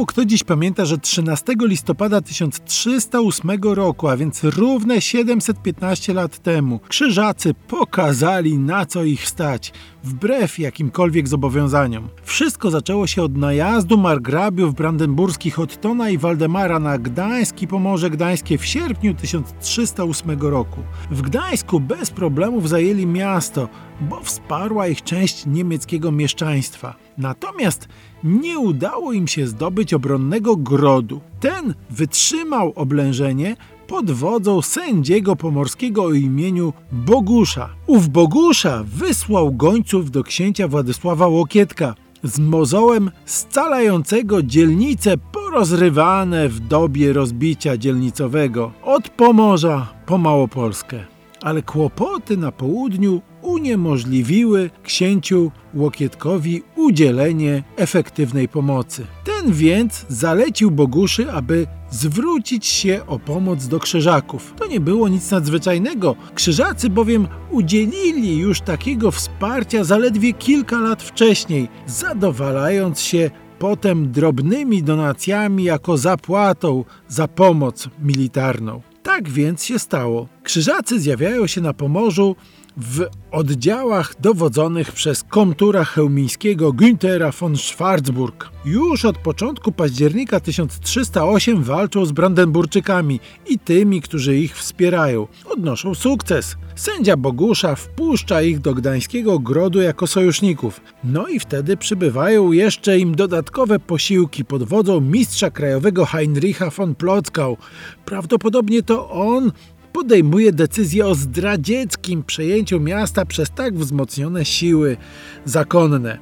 Mało kto dziś pamięta, że 13 listopada 1308 roku, a więc równe 715 lat temu, krzyżacy pokazali na co ich stać, wbrew jakimkolwiek zobowiązaniom. Wszystko zaczęło się od najazdu margrabiów brandenburskich Ottona i Waldemara na Gdańsk i Pomorze Gdańskie w sierpniu 1308 roku. W Gdańsku bez problemów zajęli miasto, bo wsparła ich część niemieckiego mieszczaństwa. Natomiast nie udało im się zdobyć obronnego grodu. Ten wytrzymał oblężenie pod wodzą sędziego pomorskiego o imieniu Bogusza. Ów Bogusza wysłał gońców do księcia Władysława Łokietka z mozołem scalającego dzielnice porozrywane w dobie rozbicia dzielnicowego od Pomorza po Małopolskę. Ale kłopoty na południu uniemożliwiły księciu Łokietkowi udzielenie efektywnej pomocy. Ten więc zalecił Boguszy, aby zwrócić się o pomoc do krzyżaków. To nie było nic nadzwyczajnego. Krzyżacy bowiem udzielili już takiego wsparcia zaledwie kilka lat wcześniej, zadowalając się potem drobnymi donacjami jako zapłatą za pomoc militarną. Tak więc się stało. Krzyżacy zjawiają się na Pomorzu w oddziałach dowodzonych przez komtura chełmińskiego Günthera von Schwarzburg. Już od początku października 1308 walczą z Brandenburczykami i tymi, którzy ich wspierają. Odnoszą sukces. Sędzia Bogusza wpuszcza ich do gdańskiego grodu jako sojuszników. No i wtedy przybywają jeszcze im dodatkowe posiłki pod wodzą mistrza krajowego Heinricha von Plockau. Prawdopodobnie to on podejmuje decyzję o zdradzieckim przejęciu miasta przez tak wzmocnione siły zakonne.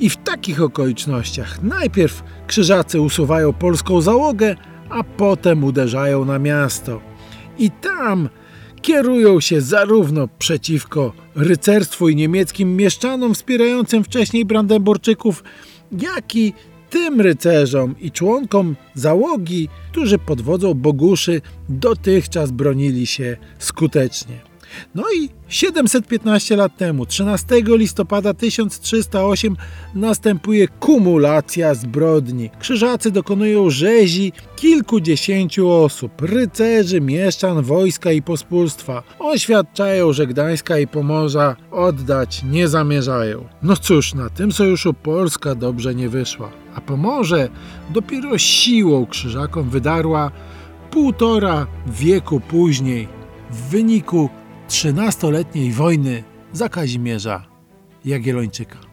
I w takich okolicznościach najpierw krzyżacy usuwają polską załogę, a potem uderzają na miasto. I tam kierują się zarówno przeciwko rycerstwu i niemieckim mieszczanom wspierającym wcześniej Brandenburczyków, jak i tym rycerzom i członkom załogi, którzy pod wodzą Boguszy dotychczas bronili się skutecznie. No i 715 lat temu, 13 listopada 1308, następuje kumulacja zbrodni. Krzyżacy dokonują rzezi kilkudziesięciu osób, rycerzy, mieszczan, wojska i pospólstwa. Oświadczają, że Gdańska i Pomorza oddać nie zamierzają. No cóż, na tym sojuszu Polska dobrze nie wyszła, a Pomorze dopiero siłą krzyżakom wydarła półtora wieku później w wyniku 13-letniej wojny za Kazimierza Jagiellończyka.